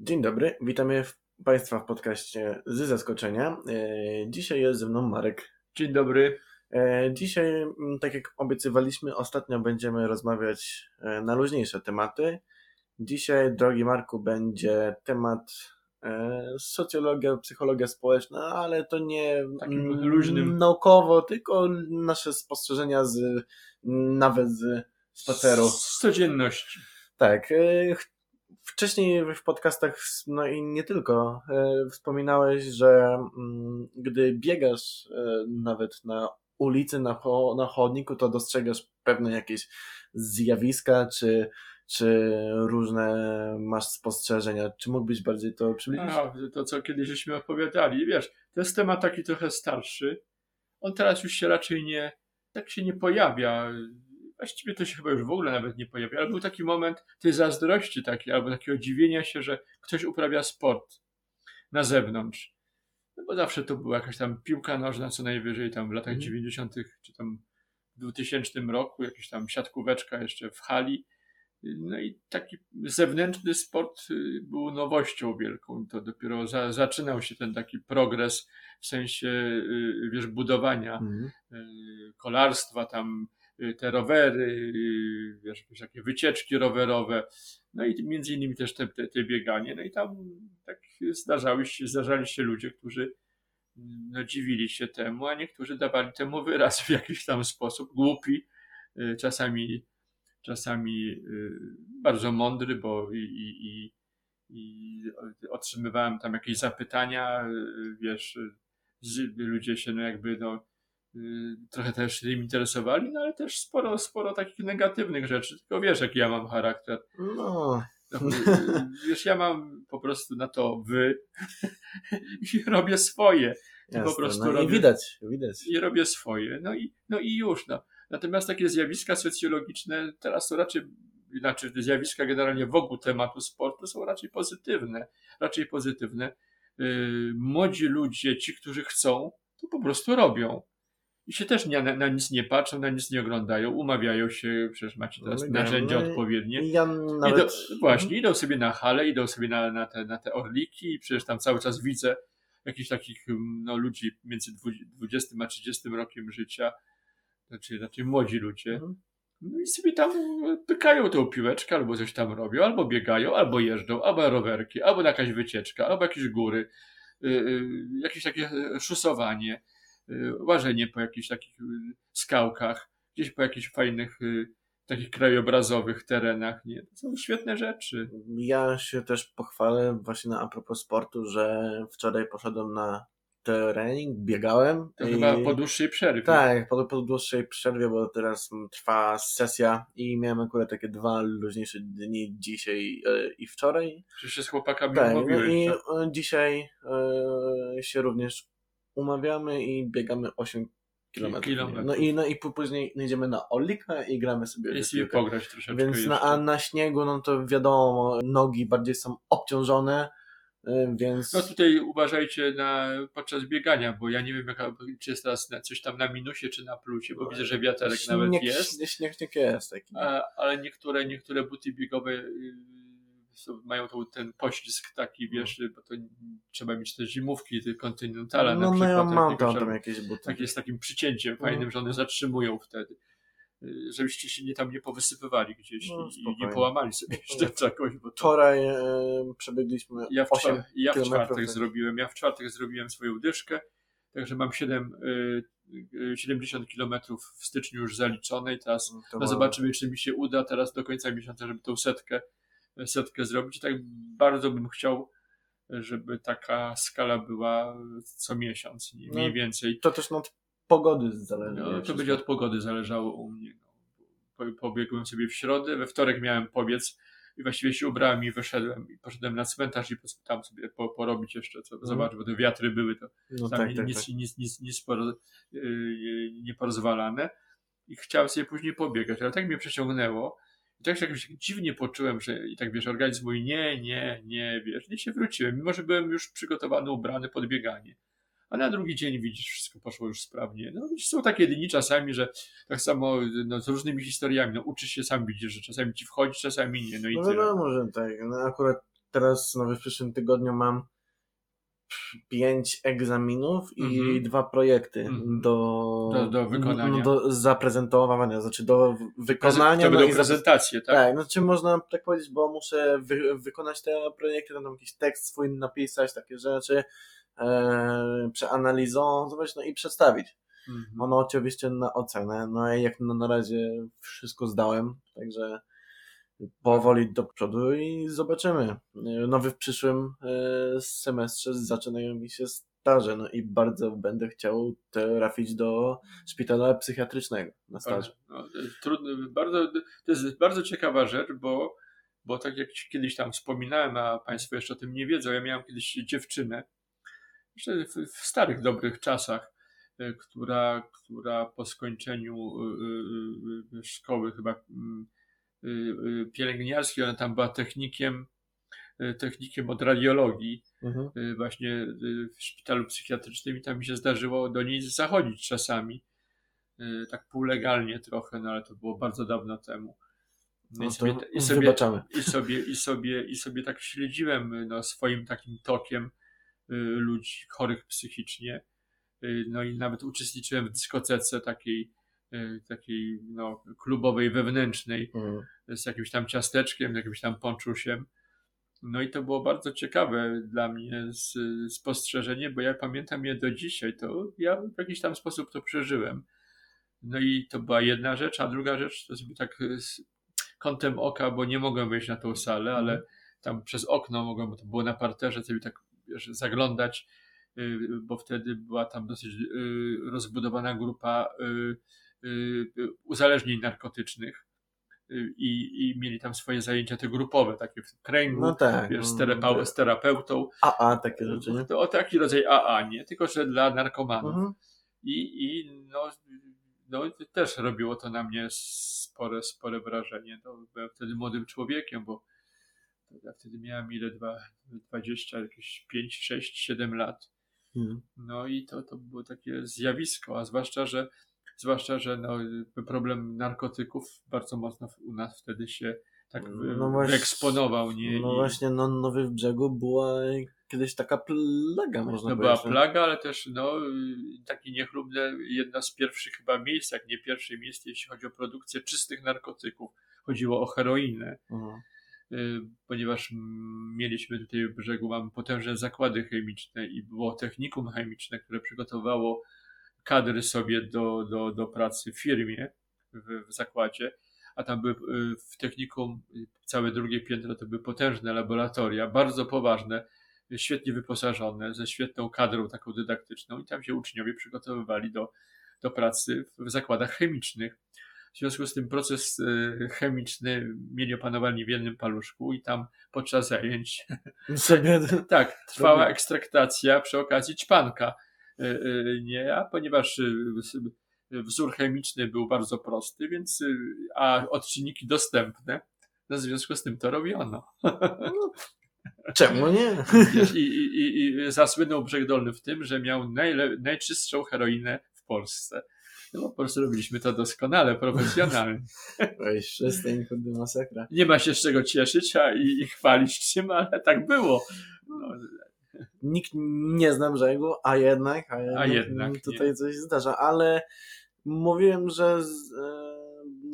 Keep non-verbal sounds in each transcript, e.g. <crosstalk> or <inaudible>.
Dzień dobry, witamy Państwa w podcaście z zaskoczenia. E, Dzisiaj jest ze mną Marek. Dzień dobry. E, Dzisiaj, mm, tak jak obiecywaliśmy, ostatnio będziemy rozmawiać e, na luźniejsze tematy. Dzisiaj, drogi Marku, będzie temat socjologia, psychologia społeczna, ale to nie Takim mm, luźnym. naukowo, tylko nasze spostrzeżenia z nawet z spaceru. Z codzienności. Tak. Wcześniej w podcastach, no i nie tylko, e, wspominałeś, że mm, gdy biegasz e, nawet na ulicy, na, na chodniku, to dostrzegasz pewne jakieś zjawiska, czy, czy różne masz spostrzeżenia. Czy mógłbyś bardziej to przybliżyć? A, to, co kiedyś żeśmy opowiadali. Wiesz, to jest temat taki trochę starszy. On teraz już się raczej nie, tak się nie pojawia. Właściwie to się chyba już w ogóle nawet nie pojawia. Ale był taki moment tej zazdrości takiej, albo takiego dziwienia się, że ktoś uprawia sport na zewnątrz. No bo zawsze to była jakaś tam piłka nożna, co najwyżej tam w latach Mhm. 90., czy tam w 2000 roku, jakaś tam siatkóweczka jeszcze w hali. No i taki zewnętrzny sport y, był nowością wielką. To dopiero za, zaczynał się ten taki progres w sensie, y, wiesz, budowania y, kolarstwa, tam te rowery, y, wiesz, jakieś takie wycieczki rowerowe, no i między innymi też te, te, te bieganie. No i tam tak zdarzały się, zdarzali się ludzie, którzy mm, no, dziwili się temu, a niektórzy dawali temu wyraz w jakiś tam sposób, głupi, y, czasami, czasami y, bardzo mądry, bo i, i, i, otrzymywałem tam jakieś zapytania, y, wiesz, y, ludzie się no jakby no, y, trochę też tym interesowali, no ale też sporo, sporo takich negatywnych rzeczy, tylko wiesz, jaki ja mam charakter. No, No, y, Wiesz, ja mam po prostu na to wy <laughs> i robię swoje. jasne. po prostu no i robię- widać, widać. I robię swoje. No i, no i już. No. Natomiast takie zjawiska socjologiczne teraz to raczej, znaczy zjawiska generalnie wokół tematu sportu są raczej pozytywne. Raczej pozytywne. Yy, młodzi ludzie, ci, którzy chcą, to po prostu robią. I się też nie, na, na nic nie patrzą, na nic nie oglądają, umawiają się, przecież macie teraz No, narzędzia no odpowiednie. Ja Idą, nawet... właśnie, idą sobie na hale, idą sobie na, na, te, na te orliki i przecież tam cały czas widzę jakichś takich mm, no, ludzi między dwu- 20 a 30 rokiem życia, znaczy raczej młodzi ludzie. Mhm. No i sobie tam pykają tą piłeczkę, albo coś tam robią, albo biegają, albo jeżdżą, albo rowerki, albo jakaś wycieczka, albo jakieś góry, y, y, jakieś takie szusowanie, y, łażenie po jakichś takich y, skałkach, gdzieś po jakichś fajnych y, takich krajobrazowych terenach. Nie? To są świetne rzeczy. Ja się też pochwalę właśnie na a propos sportu, że wczoraj poszedłem na trening, biegałem. To i... chyba po dłuższej przerwie. Tak, po, po dłuższej przerwie, bo teraz trwa sesja i miałem akurat takie dwa luźniejsze dni dzisiaj e, i wczoraj. Że się z chłopakami Tak, no umówiłeś. i że- e, dzisiaj e, się również umawiamy i biegamy 8 kilometrów. kilometrów. No i, no i pó- później idziemy na Olika i gramy sobie I sobie pograć troszeczkę Więc jeszcze. na, a na śniegu, no to wiadomo, nogi bardziej są obciążone, y, więc... No tutaj uważajcie na, podczas biegania, bo ja nie wiem, jaka, czy jest teraz na, coś tam na minusie, czy na plusie, bo widzę, że wiaterek nawet śnieg, jest. Śnieg, śnieg, śnieg jest taki. A, ale niektóre, niektóre buty biegowe y, mają tą, ten poślizg taki, wiesz, bo to trzeba mieć te zimówki, te kontynentale no, na no przykład. ja mam tam, tam jakieś buty. takie z takim przycięciem fajnym, że one zatrzymują wtedy. Y, Żebyście się nie tam nie powysypywali gdzieś No, i, nie połamali sobie jeszcze czegoś. Bo to... Wczoraj e, przebiegliśmy Ja w, 8 czwar- ja w czwartek tak. zrobiłem, ja w czwartek zrobiłem swoją dyszkę, także mam 7, y, y, 70 kilometrów w styczniu już zaliczone i teraz To no zobaczymy, czy mi się uda teraz do końca miesiąca, żeby tą setkę, setkę zrobić. I tak bardzo bym chciał, żeby taka skala była co miesiąc, nie- mniej No, więcej. To też od pogody zależy. No, nie? to będzie od pogody zależało u mnie. No. Po- Pobiegłem sobie w środę, we wtorek miałem pobiec i właściwie się ubrałem i wyszedłem i poszedłem na cmentarz i tam sobie po, porobić jeszcze, co, zobacz, bo te wiatry były, to No tam tak, tak, nic, tak. nic, nic, nic poro, yy, nieporozwalane i chciałem sobie później pobiegać, ale tak mnie przeciągnęło i tak się jakoś dziwnie poczułem, że i tak wiesz, organizm mówi nie, nie, nie, wiesz, i się wróciłem, mimo że byłem już przygotowany, ubrany pod bieganie. A na drugi dzień widzisz, wszystko poszło już sprawnie. No widzisz, są takie dni czasami, że tak samo no, z różnymi historiami, no uczysz się sam, widzisz, że czasami ci wchodzi, czasami nie, no i No tyle. wiadomo, że tak. No akurat teraz no, w przyszłym tygodniu mam pięć egzaminów i Mhm. dwa projekty Mhm. do, Do- do wykonania. Do zaprezentowania, znaczy do wykonania. będą no i za- prezentacje, tak? tak, znaczy można tak powiedzieć, bo muszę wy, wykonać te projekty, tam jakiś tekst swój napisać, takie rzeczy, e, przeanalizować, no i przedstawić. Mhm. Ono oczywiście na ocenę, no i jak na, na razie wszystko zdałem, także powoli do przodu i zobaczymy. Nowy w przyszłym e, semestrze zaczynają mi się staże, no i bardzo będę chciał trafić do szpitala psychiatrycznego na staże. No, to jest trudno, bardzo, to jest bardzo ciekawa rzecz, bo, bo tak jak kiedyś tam wspominałem, a Państwo jeszcze o tym nie wiedzą, ja miałem kiedyś dziewczynę, jeszcze w, w starych, dobrych czasach, y, która, która po skończeniu y, szkoły chyba mm, pielęgniarskiej, ona tam była technikiem, y, technikiem od radiologii, Mhm. y, właśnie y, w szpitalu psychiatrycznym i tam mi się zdarzyło do niej zachodzić czasami. y, Tak półlegalnie trochę, no ale to było bardzo dawno temu. No i, sobie, i, sobie, i, sobie, i, sobie, I sobie tak śledziłem y, no, swoim takim tokiem y, ludzi chorych psychicznie. Y, No i nawet uczestniczyłem w dyskotece takiej, y, takiej no, klubowej, wewnętrznej Mhm. z jakimś tam ciasteczkiem, z jakimś tam ponczusiem. No i to było bardzo ciekawe dla mnie z, spostrzeżenie, bo ja pamiętam je do dzisiaj, to ja w jakiś tam sposób to przeżyłem. No i to była jedna rzecz, a druga rzecz to sobie tak z kątem oka, bo nie mogłem wejść na tą salę, ale tam przez okno mogłem, bo to było na parterze, sobie tak wiesz, zaglądać, y, bo wtedy była tam dosyć rozbudowana grupa uzależnień narkotycznych y, i, i mieli tam swoje zajęcia te grupowe, takie w kręgu, No tak. wiesz, z, no, terapeu- no, z terapeutą. A, a, takie rzeczy, nie? To o taki rodzaj AA, nie? Tylko, że dla narkomanów. Mhm. I, i no, no, też robiło to na mnie spore, spore wrażenie. No, byłem wtedy młodym człowiekiem, bo ja wtedy miałem ile? Dwa, 20, jakieś 5, 6, 7 lat. Mhm. No i to, to było takie zjawisko, a zwłaszcza, że zwłaszcza, że no, problem narkotyków bardzo mocno u nas wtedy się tak No właśnie- wyeksponował, nie? No I właśnie, no Nowy w Brzegu była kiedyś taka plaga, można to była powiedzieć. plaga, ale też no, takie niechlubne, jedna z pierwszych chyba miejsc, jak nie pierwsze miejsce, jeśli chodzi o produkcję czystych narkotyków. Chodziło o heroinę. Mhm. y, ponieważ mieliśmy tutaj w brzegu, mamy potężne zakłady chemiczne i było technikum chemiczne, które przygotowało kadry sobie do, do, do pracy w firmie, w, w zakładzie, a tam były w technikum y, całe drugie piętro to były potężne laboratoria, bardzo poważne, świetnie wyposażone, ze świetną kadrą taką dydaktyczną i tam się uczniowie przygotowywali do, do pracy w zakładach chemicznych. W związku z tym proces y, chemiczny mieli opanowani w jednym paluszku i tam podczas zajęć, <laughs> tak, trwała ekstraktacja przy okazji czpanka. Y, y, Nie, a ponieważ s- wzór chemiczny był bardzo prosty, więc a odczynniki dostępne, no w związku z tym to robiono. <laughs> Czemu nie? I, i, i, zasłynął Brzeg Dolny w tym, że miał najle, najczystszą heroinę w Polsce. No po prostu robiliśmy to doskonale, profesjonalnie. <laughs> Oj, przestań, kurde, masakra. Nie ma się z czego cieszyć a i, i chwalić czym, ale tak było. No, Nikt nie zna brzegu, a jednak, a jednak, jednak nie. tutaj coś zdarza, ale mówiłem, że z, e,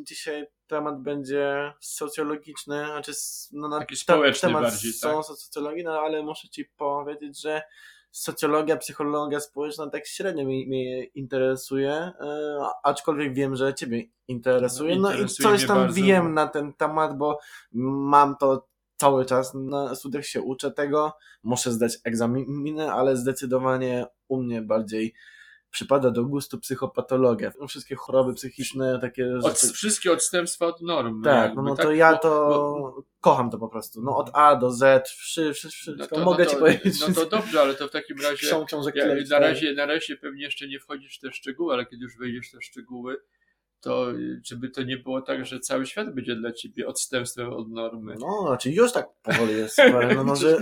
dzisiaj temat będzie socjologiczny, znaczy no, na Taki społeczny temat bardziej, są tak? socjologii, no ale muszę ci powiedzieć, że socjologia, psychologia społeczna tak średnio mnie, mnie interesuje, e, aczkolwiek wiem, że ciebie interesuje, No, no i interesuje coś tam bardzo, wiem bo- na ten temat, bo mam to cały czas na studiach się uczę tego, muszę zdać egzaminy, ale zdecydowanie u mnie bardziej przypada do gustu psychopatologia. Wszystkie choroby psychiczne, takie od, rzeczy. wszystkie odstępstwa od norm. Tak, jakby, no, no tak? to ja to bo- kocham to po prostu. No od A do Z, wszy, wszy, wszystko. no to, Mogę no ci to, powiedzieć. No to dobrze, ale to w takim razie Książek Ja, na, razie, na razie pewnie jeszcze nie wchodzisz w te szczegóły, ale kiedy już wejdziesz w te szczegóły, to żeby to nie było tak, że cały świat będzie dla ciebie odstępstwem od normy. No, znaczy już tak powoli jest. no może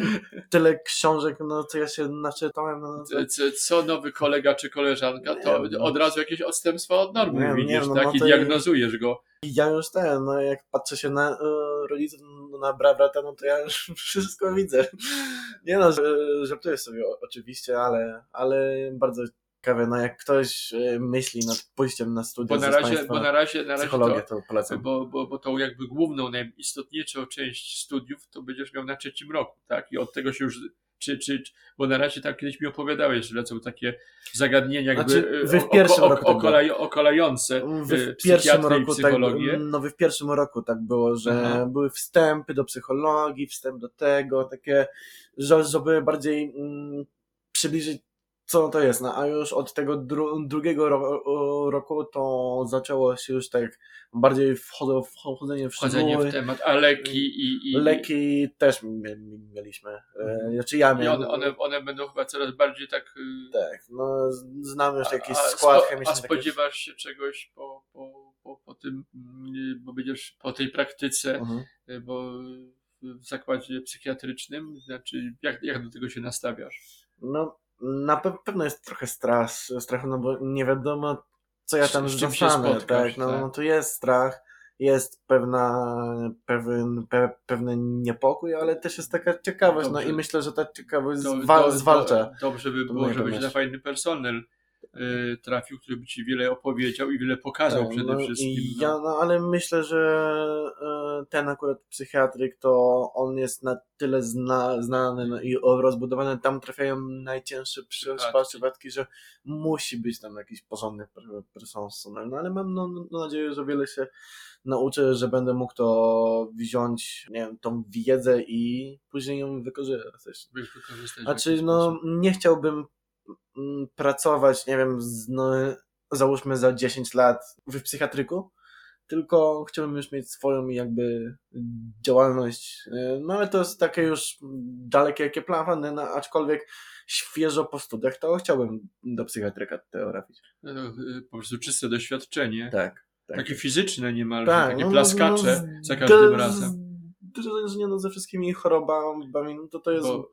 tyle książek, no co ja się naczytałem. No, to... co, co nowy kolega czy koleżanka, to nie, od razu jakieś odstępstwo od normy nie, widzisz, nie, no, tak? No, I diagnozujesz go. Ja już ten, no jak patrzę się na y, rodziców, na brata, no to ja już <laughs> wszystko widzę. Nie no, żartuję sobie oczywiście, ale, ale bardzo ciekawe, no jak ktoś e, myśli nad pójściem na studia bo na razie, bo na razie, na razie to, to polecam. Bo, bo, bo tą jakby główną, najistotniejszą część studiów to będziesz miał na trzecim roku, tak? I od tego się już czy, czy, bo na razie tak kiedyś mi opowiadałeś, że lecą takie zagadnienia jakby znaczy, wy w pierwszym roku okolaj, okalające wy w pierwszym roku tak, no wy w pierwszym roku tak było, że Aha. były wstępy do psychologii, wstęp do tego, takie, że, żeby bardziej mm, przybliżyć co to jest, no, a już od tego dru drugiego ro roku to zaczęło się już tak bardziej wchodzenie, wchodzenie w Wchodzenie w temat, a leki i... i... Leki też mieliśmy, e, mhm. znaczy ja miałem. I one, one, one będą chyba coraz bardziej tak... Y, tak, no znam już jakiś skład chemiczny. A spodziewasz się czegoś po, po, po, po tym, mm, bo będziesz po tej praktyce, mhm. Y, bo w zakładzie psychiatrycznym, znaczy jak, jak do tego się nastawiasz? No na pewno jest trochę strach, strach, no bo nie wiadomo, co ja tam zostanę, tak? No, tak? no to jest strach, jest pewna, pewien, pe, pewny niepokój, ale też jest taka ciekawość, dobrze. no i myślę, że ta ciekawość zwal, to, zwalcza. Dobrze by było, żebyś na fajny personel trafił, który by ci wiele opowiedział i wiele pokazał tak, przede no, wszystkim. No. Ja, no, ale myślę, że y, ten akurat psychiatryk to on jest na tyle zna, znany no, i rozbudowany, tam trafiają najcięższe przypadki, że musi być tam jakiś porządny personel. No ale mam no, no, nadzieję, że wiele się nauczę, że będę mógł to wziąć, nie wiem, tą wiedzę i później ją wykorzystać. Znaczy, no, nie chciałbym pracować, nie wiem, z, no, załóżmy za 10 lat w psychiatryku, tylko chciałbym już mieć swoją jakby działalność. No ale to jest takie już dalekie jakie plany, no, aczkolwiek świeżo po studiach, to chciałbym do psychiatryka trafić. No, no, po prostu czyste doświadczenie. Tak. tak. Takie fizyczne niemalże, tak, takie no, plaskacze no, za każdym razem. Z, no, ze wszystkimi chorobami, no to to jest... Bo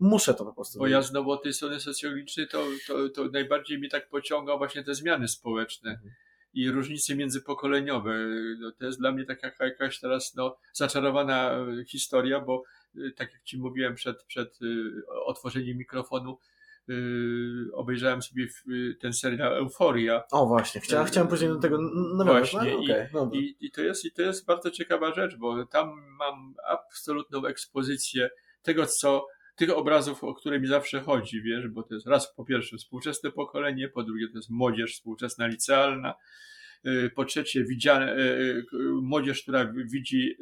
muszę to po prostu. Bo ja znowu od tej strony socjologicznej to, to, to najbardziej mi tak pociąga właśnie te zmiany społeczne. Mhm. I różnice międzypokoleniowe. No, to jest dla mnie taka jakaś teraz no, zaczarowana historia, bo y, tak jak Ci mówiłem przed, przed y, otworzeniem mikrofonu, Yy, obejrzałem sobie ten serial Euforia. O właśnie, chciałem, chciałem później do tego nawiązać. Właśnie, no, okay, i, i, i, to jest, i to jest bardzo ciekawa rzecz, bo tam mam absolutną ekspozycję tego, co tych obrazów, o które mi zawsze chodzi, wiesz, bo to jest raz po pierwsze współczesne pokolenie, po drugie to jest młodzież współczesna licealna, y, po trzecie widziane, y, y, młodzież, która widzi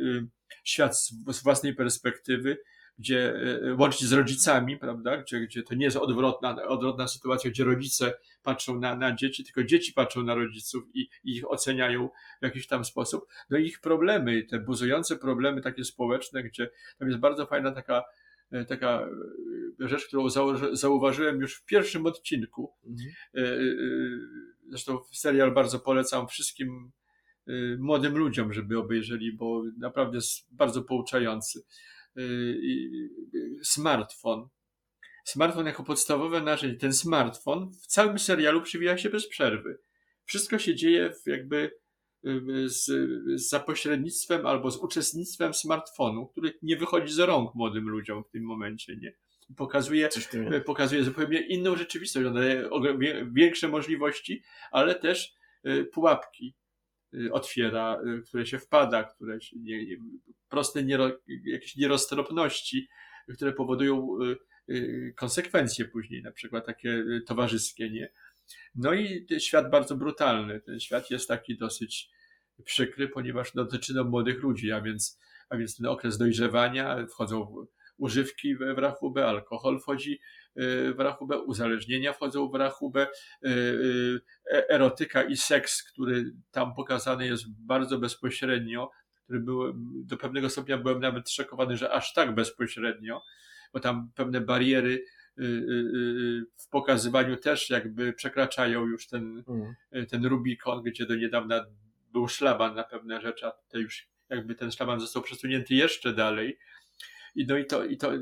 świat z własnej perspektywy, gdzie łącznie z rodzicami, prawda, gdzie, gdzie to nie jest odwrotna, odwrotna sytuacja, gdzie rodzice patrzą na, na dzieci, tylko dzieci patrzą na rodziców i, i ich oceniają w jakiś tam sposób. No i ich problemy, te buzujące problemy takie społeczne, gdzie tam jest bardzo fajna taka taka e, rzecz, którą zauważyłem już w pierwszym odcinku. Mhm. E, zresztą serial bardzo polecam wszystkim młodym ludziom, żeby obejrzeli, bo naprawdę jest bardzo pouczający. Smartfon. Smartfon jako podstawowe narzędzie. Ten smartfon w całym serialu przywija się bez przerwy. Wszystko się dzieje w jakby z, za pośrednictwem albo z uczestnictwem smartfonu, który nie wychodzi z rąk młodym ludziom w tym momencie, nie? Pokazuje, pokazuje zupełnie inną rzeczywistość, ona daje większe możliwości, ale też y, pułapki y, otwiera, y, które się wpada, które się nie, nie, proste niero, jakieś nieroztropności, które powodują konsekwencje później, na przykład takie towarzyskie, nie? No i świat bardzo brutalny. Ten świat jest taki dosyć przykry, ponieważ dotyczy no, młodych ludzi, a więc, a więc ten okres dojrzewania, wchodzą używki w rachubę, alkohol wchodzi y, w rachubę, uzależnienia wchodzą w rachubę, y, y, e, erotyka i seks, który tam pokazany jest bardzo bezpośrednio, który był, do pewnego stopnia byłem nawet szokowany, że aż tak bezpośrednio, bo tam pewne bariery w pokazywaniu też jakby przekraczają już ten, mm. ten Rubikon, gdzie do niedawna był szlaban na pewne rzeczy, a to już jakby ten szlaban został przesunięty jeszcze dalej. I, no i to, i to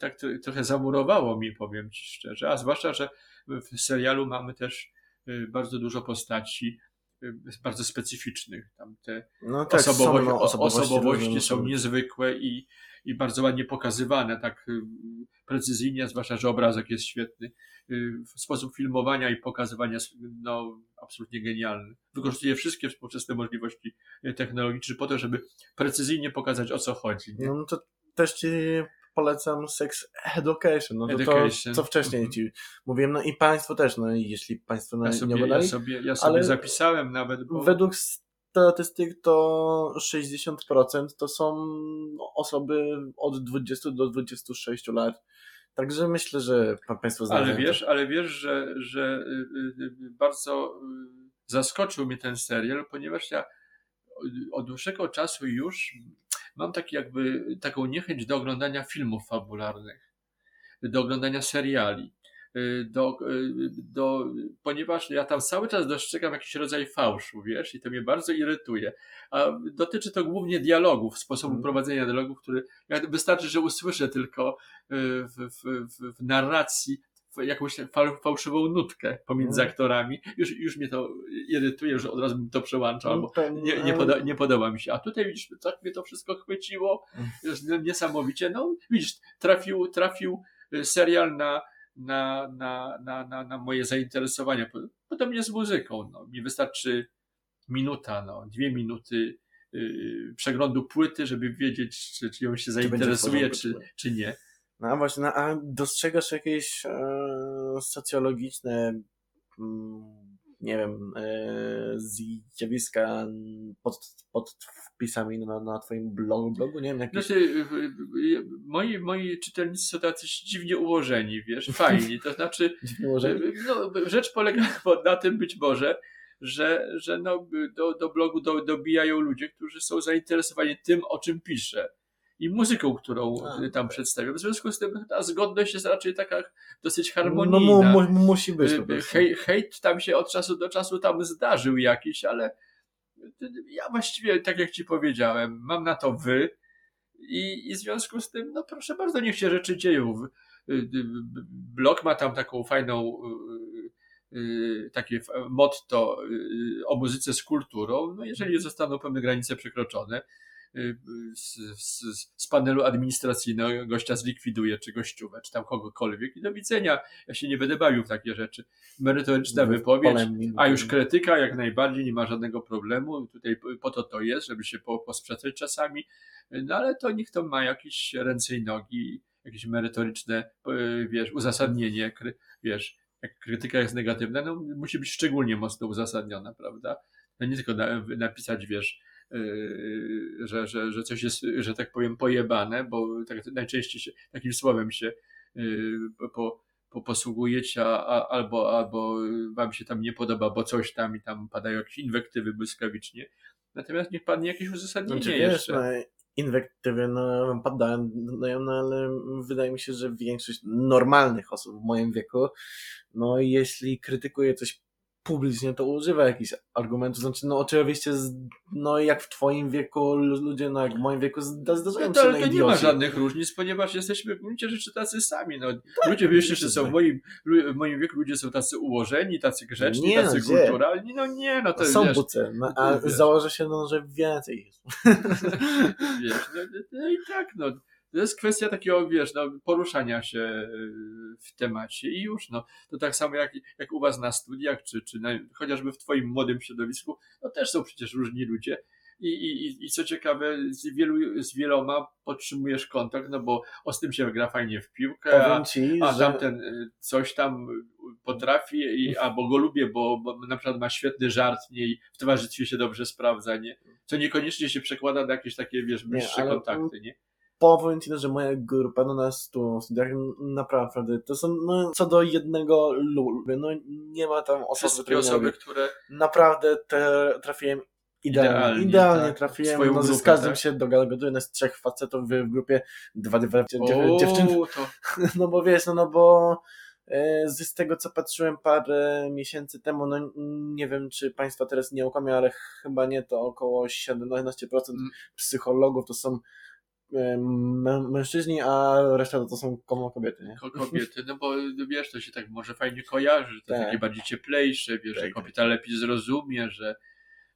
tak trochę zamurowało mi, powiem ci szczerze. A zwłaszcza, że w serialu mamy też y, bardzo dużo postaci bardzo specyficznych. Tam te no tak, osobowości, są, no, osobowości, osobowości są niezwykłe i, i bardzo ładnie pokazywane, tak y, precyzyjnie, zwłaszcza, że obrazek jest świetny. Sposób filmowania i pokazywania no, absolutnie genialny. Wykorzystuje wszystkie współczesne możliwości technologiczne po to, żeby precyzyjnie pokazać o co chodzi. Nie? No to też ci polecam Sex Education, no to, education. to co wcześniej mm -hmm. ci mówiłem, no i Państwo też, no i jeśli Państwo ja sobie, nie oglądali. Ja sobie, ja sobie ale zapisałem nawet, bo... Według statystyk to 60% to są osoby od 20 do 26 lat. Także myślę, że Państwo znają. Ale wiesz, ale wiesz, że, że y, y, y, bardzo zaskoczył mnie ten serial, ponieważ ja od dłuższego czasu już mam taki jakby taką niechęć do oglądania filmów fabularnych, do oglądania seriali. Y, do, y, do, ponieważ ja tam cały czas dostrzegam jakiś rodzaj fałszu, wiesz, i to mnie bardzo irytuje. A dotyczy to głównie dialogów, sposobu mm. prowadzenia dialogów, który wystarczy, że usłyszę tylko y, w, w, w narracji jakąś fałszywą nutkę pomiędzy mm. aktorami. Już, już mnie to irytuje, że od razu bym to przełączał, albo nie, nie, poda, nie podoba mi się. A tutaj widzisz, tak mnie to wszystko chwyciło, mm. niesamowicie. No widzisz, trafił, trafił serial na na, na, na, na, na moje zainteresowania. Podobnie z muzyką. No. Mi wystarczy minuta, no, dwie minuty yy, przeglądu płyty, żeby wiedzieć, czy, czy ją się zainteresuje, czy, czy nie. No a właśnie, no, a dostrzegasz jakieś e, socjologiczne mm, nie wiem, e, zjawiska pod, pod wpisami na, na twoim blogu, blogu, nie wiem, jakieś... Znaczy, moi, moi czytelnicy są tacy dziwnie ułożeni, wiesz, fajni, to znaczy, <laughs> dziwnie ułożeni? no, rzecz polega <laughs> na tym być może, że, że no, do, do blogu do, dobijają ludzie, którzy są zainteresowani tym, o czym piszę i muzyką, którą A, tam okay. przedstawiam. W związku z tym ta zgodność jest raczej taka dosyć harmonijna. No, mu, mu, musi być. Hej, hejt tam się od czasu do czasu tam zdarzył jakiś, ale ja właściwie, tak jak ci powiedziałem, mam na to wy i, i w związku z tym, no proszę bardzo, niech się rzeczy dzieją. Blok ma tam taką fajną y, y, takie motto y, o muzyce z kulturą. No jeżeli zostaną pewne granice przekroczone, z, z, z, panelu administracyjnego gościa zlikwiduje, czy gościówę, czy tam kogokolwiek i do widzenia. Ja się nie będę bawił w takie rzeczy. Merytoryczna wypowiedź, a już krytyka jak najbardziej, nie ma żadnego problemu. Tutaj po to to jest, żeby się posprzeczać czasami, no ale to niech to ma jakieś ręce i nogi, jakieś merytoryczne, wiesz, uzasadnienie, wiesz, jak krytyka jest negatywna, no musi być szczególnie mocno uzasadniona, prawda? No nie tylko na, napisać, wiesz, że, że, że coś jest, że tak powiem, pojebane, bo tak najczęściej się, takim słowem się yy, po, po, posługujecie, a, a, albo, albo wam się tam nie podoba, bo coś tam i tam padają jakieś inwektywy błyskawicznie. Natomiast niech padnie jakieś uzasadnienie znaczy, jeszcze. Wiesz, no, inwektywy no, padają, no, no, ale wydaje mi się, że większość normalnych osób w moim wieku, no jeśli krytykuje coś publicznie to używa jakichś argumentów. Znaczy, no oczywiście, no jak w twoim wieku ludzie, no jak w moim wieku zdarzają no, się to, to nie ma żadnych różnic, ponieważ jesteśmy w gruncie rzeczy tacy sami. No, tak, ludzie myślą, że są w moim, w moim wieku ludzie są tacy ułożeni, tacy grzeczni, nie, tacy no, kulturalni. No nie, no to Są wiesz, buce, no, a założę się, no, że więcej jest. <laughs> wiesz, no, no i tak, no to jest kwestia takiego, wiesz, no, poruszania się y, w temacie i już, no. To tak samo jak, jak u was na studiach, czy, czy na, chociażby w twoim młodym środowisku, no też są przecież różni ludzie. I, i, I co ciekawe, z, wielu, z wieloma podtrzymujesz kontakt, no bo o z tym się gra fajnie w piłkę, a, ci, a tamten że... coś tam potrafi, i, albo go lubię, bo, bo na przykład ma świetny żart i w towarzystwie się dobrze sprawdza, nie? Co niekoniecznie się przekłada na jakieś takie, wiesz, bliższe nie, kontakty, nie? Powiem ci, że moja grupa no, na studiach naprawdę to są no, co do jednego lubię. No nie ma tam osoby, Wszystkie osoby, które naprawdę te, trafiłem idealnie. Idealnie, idealnie tak, trafiłem. No, z każdym tak? się dogaduję. Z trzech facetów w grupie, dwa, dwa dziew, dziewczyn. To... <laughs> No bo wiesz, no, no bo E, Z tego co patrzyłem parę miesięcy temu, no nie wiem czy Państwa teraz nie okłamię, ale chyba nie, to około 17% Mm. psychologów to są mężczyźni, a reszta to są komo- kobiety, nie? Ko- kobiety, no bo no wiesz, to się tak może fajnie kojarzy, że to Tak. takie bardziej cieplejsze, wiesz, że Tak, kobieta lepiej zrozumie, że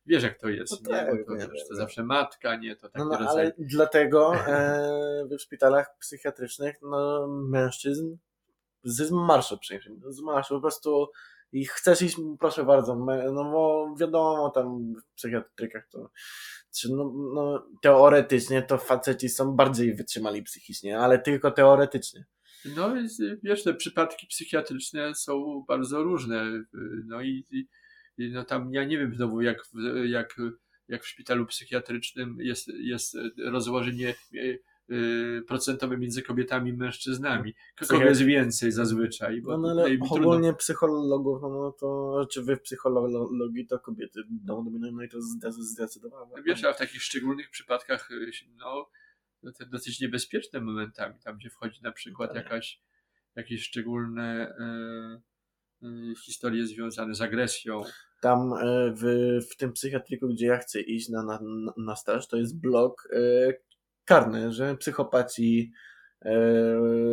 wiesz jak to jest, No nie? tak, Bo to, nie, to nie. zawsze matka, nie? To taki No, no rodzaj... ale dlatego <laughs> e, w szpitalach psychiatrycznych no, mężczyzn z marszu przyjmie. Z marszu po prostu i chcesz iść, proszę bardzo, no bo wiadomo tam w psychiatrykach to czy no, no, teoretycznie to faceci są bardziej wytrzymali psychicznie, ale tylko teoretycznie. No i wiesz, te przypadki psychiatryczne są bardzo różne, y, no i, i, no tam ja nie wiem znowu jak, jak, jak w szpitalu psychiatrycznym jest, jest rozłożenie y, procentowe między kobietami i mężczyznami. Kogo jest więcej zazwyczaj? Bo No, no ale ogólnie psychologów, no, no to czy wy w psychologii to kobiety no, dominują, no i to zde- zdecydowanie. No Wiesz, a w takich szczególnych przypadkach, y, no, no te dosyć niebezpieczne momentami, tam gdzie wchodzi na przykład jakaś, jakieś szczególne y, y, historie związane z agresją. tam e, w, w tym psychiatryku, gdzie ja chcę iść na, na, na staż, to jest blok karny, że psychopaci, e,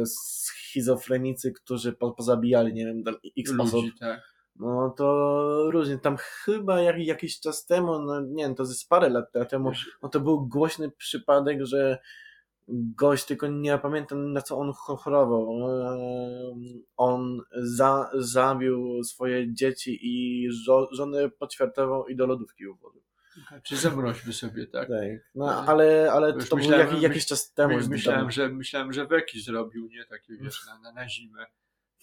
schizofrenicy, którzy po, pozabijali, nie wiem, tam x osób, Ludzi, tak. no to różnie. Tam chyba jak, jakiś czas temu, no nie wiem, to z parę lat temu, no to był głośny przypadek, że gość, tylko nie pamiętam na co on chorował. Ehm, On za, zabił swoje dzieci i żo, żonę poćwiartował i do lodówki uwolnił. Czy zamroźmy sobie, tak? Tak. No No, ale, ale już to był myślałem- jakiś, czas temu. My, myślałem, że, myślałem, że Weki zrobił, nie? Takie, wiesz, na, na, na zimę.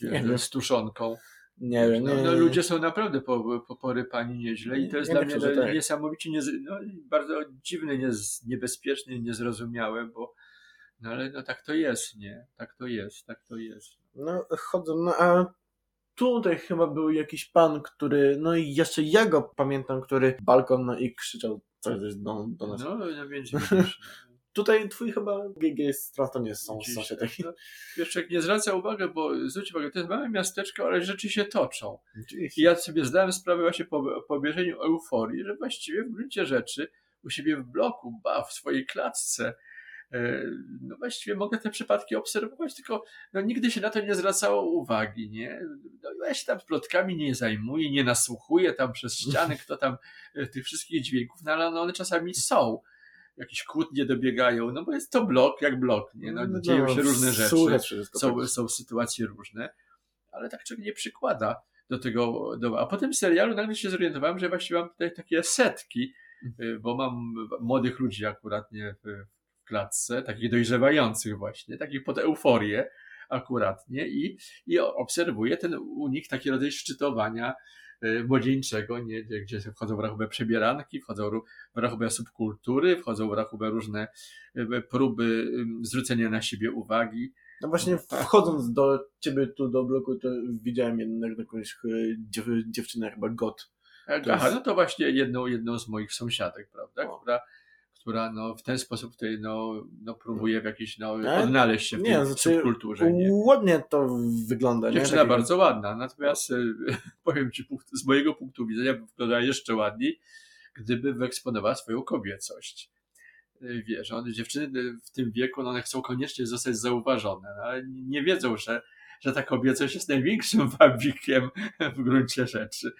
Nie z tuszonką. Nie wiem, no, nie, no, nie. ludzie są naprawdę po, po, porypani nieźle i to jest Nie dla mnie tak. niesamowicie niez, no, bardzo dziwne, niez, niebezpieczne, niezrozumiałe, bo no ale no tak to jest, nie? Tak to jest, tak to jest. No chodzą, no a tutaj chyba był jakiś pan, który, no i jeszcze ja go pamiętam, który balkon no i krzyczał coś do, do nas. No, no widzisz. no. Tutaj twój chyba GG to nie są sąsiad tak, taki. no. Człowiek nie zwraca uwagi, bo zwróć uwagę, to jest małe miasteczko, ale rzeczy się toczą. I ja sobie zdałem sprawę właśnie po, po obierzeniu euforii, że właściwie w gruncie rzeczy u siebie w bloku, ba, w swojej klatce, no właściwie mogę te przypadki obserwować, tylko no, nigdy się na to nie zwracało uwagi, nie? No, ja się tam plotkami nie zajmuję, nie nasłuchuję tam przez <laughs> ściany, kto tam e, tych wszystkich dźwięków, no ale no, one czasami są. Jakieś kłótnie dobiegają, no bo jest to blok jak blok, nie? No, dzieją się różne rzeczy są, tak. są sytuacje różne, ale tak człowiek nie przykłada do tego. Do, a po tym serialu nagle się zorientowałem, że właściwie mam tutaj takie setki, y, bo mam młodych ludzi akurat nie w, w klatce, takich dojrzewających właśnie, takich pod euforię akuratnie i, i obserwuję ten u nich taki rodzaj szczytowania y, młodzieńczego, nie, gdzie, wchodzą w rachubę przebieranki, wchodzą w rachubę subkultury, wchodzą w rachubę różne y, próby zwrócenia na siebie uwagi. No właśnie wchodząc do ciebie tu do bloku, to widziałem jednak jakąś e, dziew, dziewczynę chyba got. Aha, jest- no to właśnie jedną, jedną z moich sąsiadek, prawda, O. która, która no, w ten sposób tutaj no, no, próbuje w jakiejś, no, Ale- odnaleźć się w nie, tej znaczy, subkulturze. Nie? Ładnie to wygląda. nie? Dziewczyna Taki- bardzo ładna, natomiast e, <laughs> powiem Ci, z mojego punktu widzenia by wyglądała jeszcze ładniej, gdyby wyeksponowała swoją kobiecość. E, Wiesz, one, dziewczyny w tym wieku, no, one chcą koniecznie zostać zauważone, no, ale nie wiedzą, że, że ta kobiecość jest największym <laughs> wabikiem w gruncie rzeczy.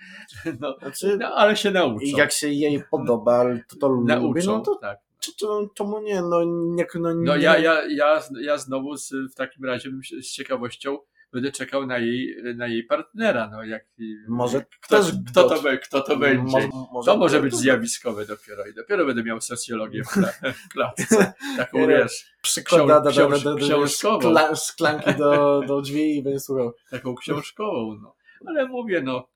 No, Znaczy, no ale się nauczą. jak się jej podoba, to to lubi, nauczą, no to tak. czy- to, czemu nie? No, nie, no, No nie, ja, ja, ja, ja znowu z, w takim razie bym się, z ciekawością będę czekał na jej, na jej partnera. No jak, Może kto, kto, to, kto to będzie? Mo- To może być zjawiskowe dopiero i dopiero będę miał socjologię w, kla- w klatce. <laughs> Taką wiesz, Przykłada książkową. szkla, szklanki do, do drzwi i będzie słuchał. taką książkową. No. Ale mówię, no,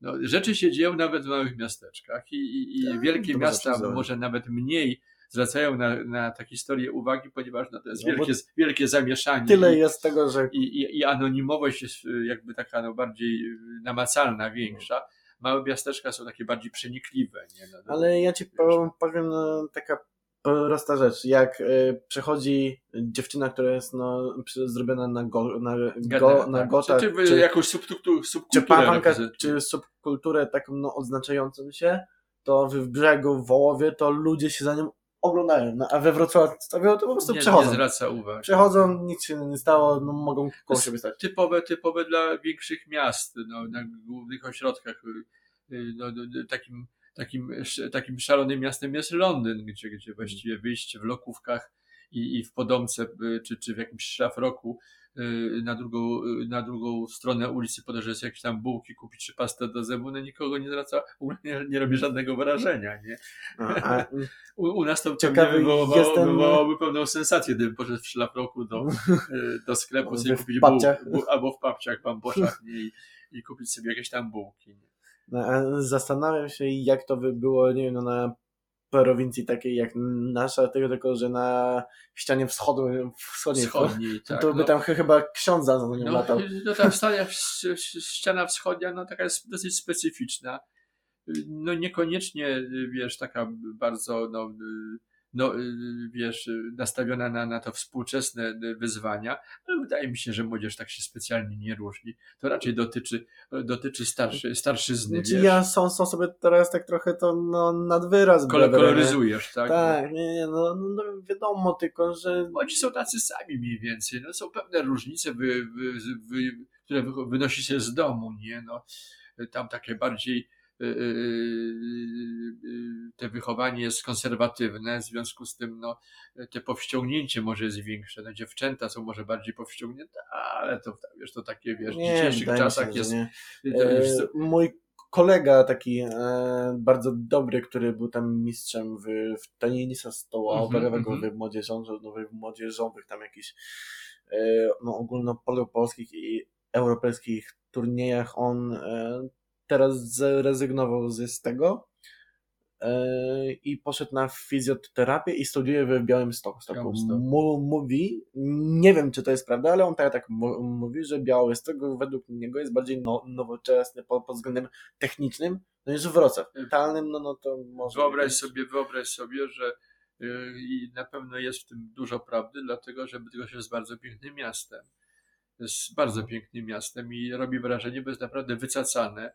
no, rzeczy się dzieją nawet w małych miasteczkach i, i, i Tak, wielkie miasta może nawet mniej zwracają na, na takie historie uwagi, ponieważ no, to jest No wielkie, wielkie zamieszanie. Tyle i- jest tego, że i, i, i anonimowość jest y, jakby taka no, bardziej y, namacalna, większa. Małe miasteczka są takie bardziej przenikliwe. Nie? No, no, Ale ja ci powiem, powiem no, taka prosta rzecz. Jak y, przechodzi dziewczyna, która jest no, zrobiona na, go, na, go, na tak. gota, czy, czy, jakąś subkulturę, czy pawanka, czy subkulturę taką no, odznaczającą się, to w brzegu, w Wołowie, to ludzie się za nią oglądają, no, a we Wrocławiu to po prostu nie, przechodzą. Nie zwraca uwagi. Przechodzą, nic się nie stało, no, mogą koło siebie stać. Typowe, typowe dla większych miast, no, na głównych ośrodkach. Y, no, no, no, takim, takim, takim szalonym miastem jest Londyn, gdzie, gdzie właściwie wyjście w lokówkach i, i w Podomce, y, czy, czy w jakimś szlafroku y, na drugą, na drugą stronę ulicy podejrzeć jakieś tam bułki kupić, czy pastę do zębu, no nikogo nie zwraca, nie, nie robi żadnego wrażenia, nie? A, a, u, u, nas to pewnie wywołało, jestem... wywołałoby pewną sensację, gdybym poszedł w szlafroku do, do sklepu sobie kupić bułki, albo w papciach, bamboszach nie, i, i kupić sobie jakieś tam bułki. Nie? No, zastanawiam się, jak to by było, nie wiem, no, na prowincji takiej jak nasza, tylko, że na ścianie wschodu, wschodniej, wschodniej to, tak, to by no. tam chyba ksiądza za nią no, latał. <laughs> No tam ściana wschodnia, no taka jest dosyć specyficzna. No niekoniecznie, wiesz, taka bardzo, no, no, y, wiesz, nastawiona na, na to współczesne wyzwania, ale wydaje mi się, że młodzież tak się specjalnie nie różni. To raczej dotyczy, dotyczy starszy, starszyzny. Znaczy, ja są, są sobie teraz tak trochę to no, nad wyraz Kol Koloryzujesz, tak? Tak, nie, nie, no, no, wiadomo tylko, że... Oni są tacy sami mniej więcej. No, są pewne różnice, wy, wy, wy, które wynosi się z domu, nie? No, tam takie bardziej Y, y, y, te wychowanie jest konserwatywne, w związku z tym no, te powściągnięcie może jest większe. No, dziewczęta są może bardziej powściągnięte, ale to, wiesz, to takie, wiesz, nie, w dzisiejszych czasach się, jest... E, mój kolega taki e, bardzo dobry, który był tam mistrzem w, w tenisa stołowego, mm -hmm. w młodzieżowych, w młodzieżowych tam jakichś e, no, ogólnopolskich i europejskich turniejach on e, teraz zrezygnował z tego e, i poszedł na fizjoterapię i studiuje w Białymstoku. Mówi, nie wiem czy to jest prawda, ale on tak, tak mówi, że Białystok według niego jest bardziej no, nowoczesny pod, pod względem technicznym no niż Wrocław. Mentalnym, no, no to może... Wyobraź sobie, wyobraź sobie, że yy, i na pewno jest w tym dużo prawdy, dlatego że Bydgoszcz jest bardzo pięknym miastem. Jest bardzo pięknym miastem i robi wrażenie, bo jest naprawdę wycacane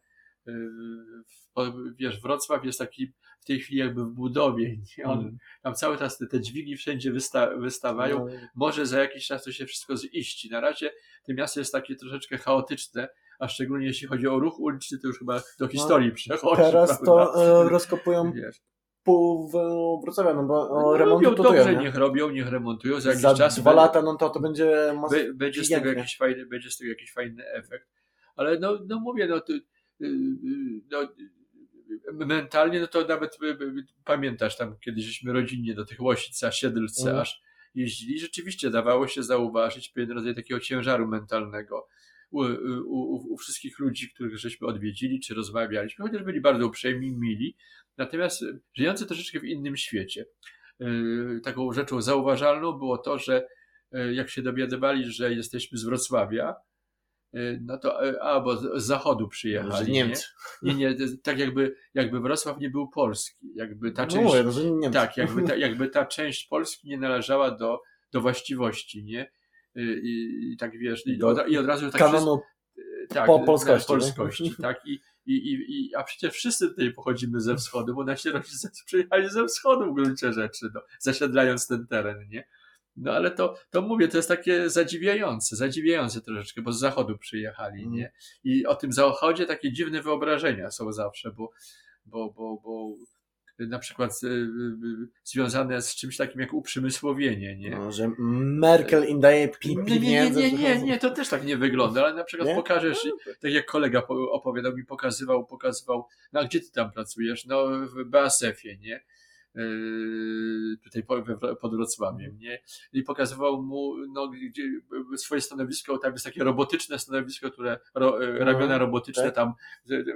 wiesz, Wrocław jest taki w tej chwili jakby w budowie. Nie? On, mm. Tam cały czas te, te dźwigi wszędzie wysta wystawają. No. Może za jakiś czas to się wszystko ziści. Na razie to miasto jest takie troszeczkę chaotyczne, a szczególnie jeśli chodzi o ruch uliczny, to już chyba do no, historii no, przechodzi. Teraz prawda? to e, rozkopują wiesz. pół Wrocławia, no bo no, remontują. Robią dobrze, nie? niech robią, niech remontują. Za jakiś za czas dwa lata, no to to będzie będzie z, tego jakiś fajny, będzie z tego jakiś fajny efekt. Ale no, no mówię, no to Y, y, no, mentalnie, no to nawet y, pamiętasz tam, kiedy żeśmy rodzinnie do tych Łosic, a Siedlce mm. aż jeździli, rzeczywiście dawało się zauważyć pewien rodzaj takiego ciężaru mentalnego u, u, u, wszystkich ludzi, których żeśmy odwiedzili czy rozmawialiśmy, chociaż byli bardzo uprzejmi, mili, natomiast żyjący troszeczkę w innym świecie. Taką rzeczą zauważalną było to, że jak się dowiadywali, że jesteśmy z Wrocławia, Y, no to y, albo z zachodu przyjechali. Niemcy. Nie, nie, nie, tak jakby, jakby Wrocław nie był polski. Jakby ta no, część, no. Tak, jakby ta, <laughs> jakby ta część Polski nie należała do, do właściwości, nie? Y, I, i tak wiesz, i, od, i od razu tak kanonu tak, po polskości. polskości tak? I, i, i, i, a przecież wszyscy tutaj pochodzimy ze wschodu, bo nasi rodzice <laughs> przyjechali ze wschodu w gruncie rzeczy, no, zasiedlając ten teren, nie? No ale to, to mówię, to jest takie zadziwiające, zadziwiające troszeczkę, bo z zachodu przyjechali, mm. nie? I o tym zachodzie takie dziwne wyobrażenia są zawsze, bo, bo, bo, bo na przykład y, y, związane z czymś takim jak uprzemysłowienie, nie? No, że Merkel im daje pieniądze. Nie, nie, nie, nie, nie, to też tak nie wygląda, ale na przykład nie? pokażesz, no, tak jak kolega opowiadał mi, pokazywał, pokazywał, no a gdzie ty tam pracujesz? No w BASF-ie, nie? Yy, tutaj pod Wrocławiem, nie? I pokazywał mu no, gdzie, swoje stanowisko, tam jest takie robotyczne stanowisko, które ro, no, ramiona robotyczne tak? tam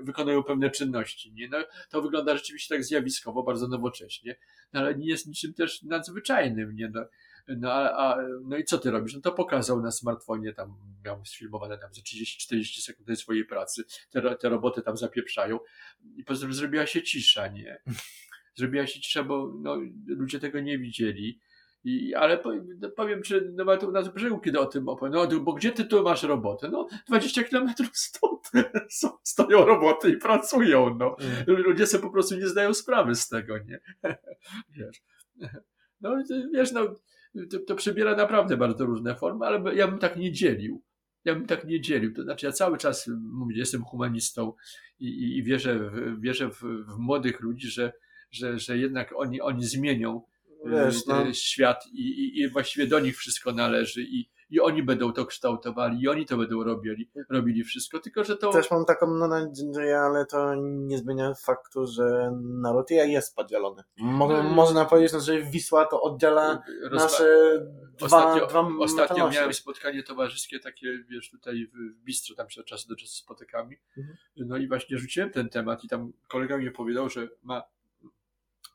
wykonują pewne czynności, nie? No, to wygląda rzeczywiście tak zjawiskowo, bardzo nowocześnie, no, ale nie jest niczym też nadzwyczajnym, nie? No, no, a, a, no i co ty robisz? No to pokazał na smartfonie, tam miał sfilmowane tam za 30-40 sekund swojej pracy, te, te roboty tam zapieprzają i potem zrobiła się cisza, nie? <laughs> zrobiła się cisza, bo no, ludzie tego nie widzieli. I, ale no, powiem, czy nawet u nas w brzegu, kiedy o tym opowiem, no bo gdzie ty tu masz robotę? No 20 kilometrów stąd <laughs> są, stoją roboty i pracują, no. Mm. Ludzie sobie po prostu nie zdają sprawy z tego, nie? <laughs> Wiesz. No wiesz, no to, to przybiera naprawdę bardzo różne formy, ale ja bym tak nie dzielił. Ja bym tak nie dzielił. To znaczy, ja cały czas mówię, jestem humanistą i, i, i wierzę, w, wierzę w, w młodych ludzi, że, że, że jednak oni, oni zmienią Wiesz, no. świat i, i, i właściwie do nich wszystko należy i, i oni będą to kształtowali i oni to będą robili, robili wszystko, tylko że to... Też mam taką nadzieję, ale to nie zmienia faktu, że naród jest podzielony. Mo no, można powiedzieć, no, że Wisła to oddziela Rozpa... nasze dwa, Ostatnio, dwa ostatnio miałem spotkanie towarzyskie takie, wiesz, tutaj w bistro, tam się od czasu do czasu spotykamy. Mhm. No i właśnie rzuciłem ten temat i tam kolega mi powiedział, że ma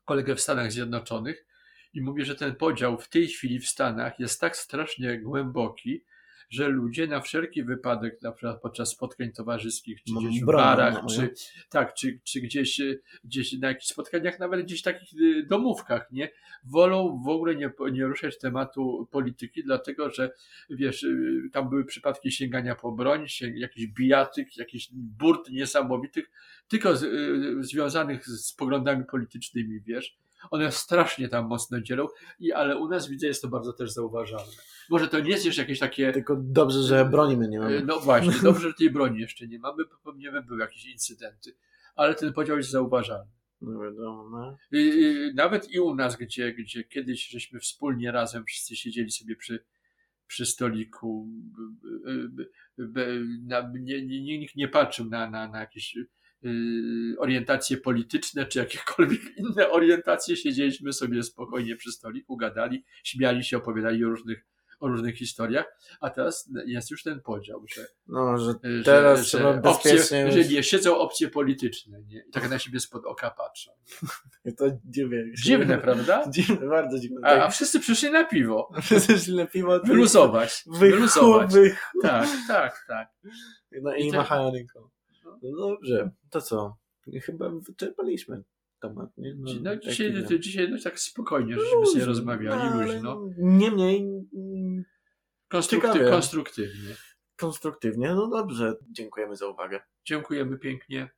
kolegę w Stanach Zjednoczonych i mówię, że ten podział w tej chwili w Stanach jest tak strasznie głęboki, że ludzie na wszelki wypadek, na przykład podczas spotkań towarzyskich, czy gdzieś w barach, czy, tak, czy, czy gdzieś, gdzieś na jakichś spotkaniach, nawet gdzieś takich y, domówkach, nie, wolą w ogóle nie, nie ruszać tematu polityki, dlatego że, wiesz, y, tam były przypadki sięgania po broń, sięg, jakichś bijatyk, jakichś burt niesamowitych, tylko z, y, związanych z poglądami politycznymi, wiesz, one strasznie tam mocno dzielą, i, ale u nas widzę, jest to bardzo też zauważalne. Może to nie jest jeszcze jakieś takie. Tylko dobrze, że broni my nie mamy. No właśnie, dobrze, że tej broni jeszcze nie mamy, bo pewnie by były jakieś incydenty. Ale ten podział jest zauważalny. No wiadomo, no. I, i, nawet i u nas, gdzie, gdzie kiedyś żeśmy wspólnie razem wszyscy siedzieli sobie przy, przy stoliku, na, nie, nie, nikt nie patrzył na, na, na jakieś orientacje polityczne, czy jakiekolwiek <laughs> inne orientacje, siedzieliśmy sobie spokojnie przy stoliku, gadali, śmiali się, opowiadali o różnych, o różnych historiach, a teraz jest już ten podział, że, no, że teraz że, trzeba że bezpiecznie... Opcje, że nie, siedzą opcje polityczne nie? i tak na siebie spod oka patrzą. <laughs> To dziwne. Dziwne, prawda? <laughs> Dziwne, bardzo dziwne. A, a wszyscy przyszli na piwo. Wszyscy przyszli na piwo. Wyluzować. Wyluzować. Tak, tak, tak. No i, I machają ręką. No dobrze, to co? Chyba wyczerpaliśmy temat, nie? No, no dzisiaj, to, dzisiaj no, tak spokojnie, żeśmy sobie rozmawiali, no, luźno. Niemniej mm, konstrukty, konstruktywnie. Konstruktywnie, no dobrze. Dziękujemy za uwagę. Dziękujemy pięknie.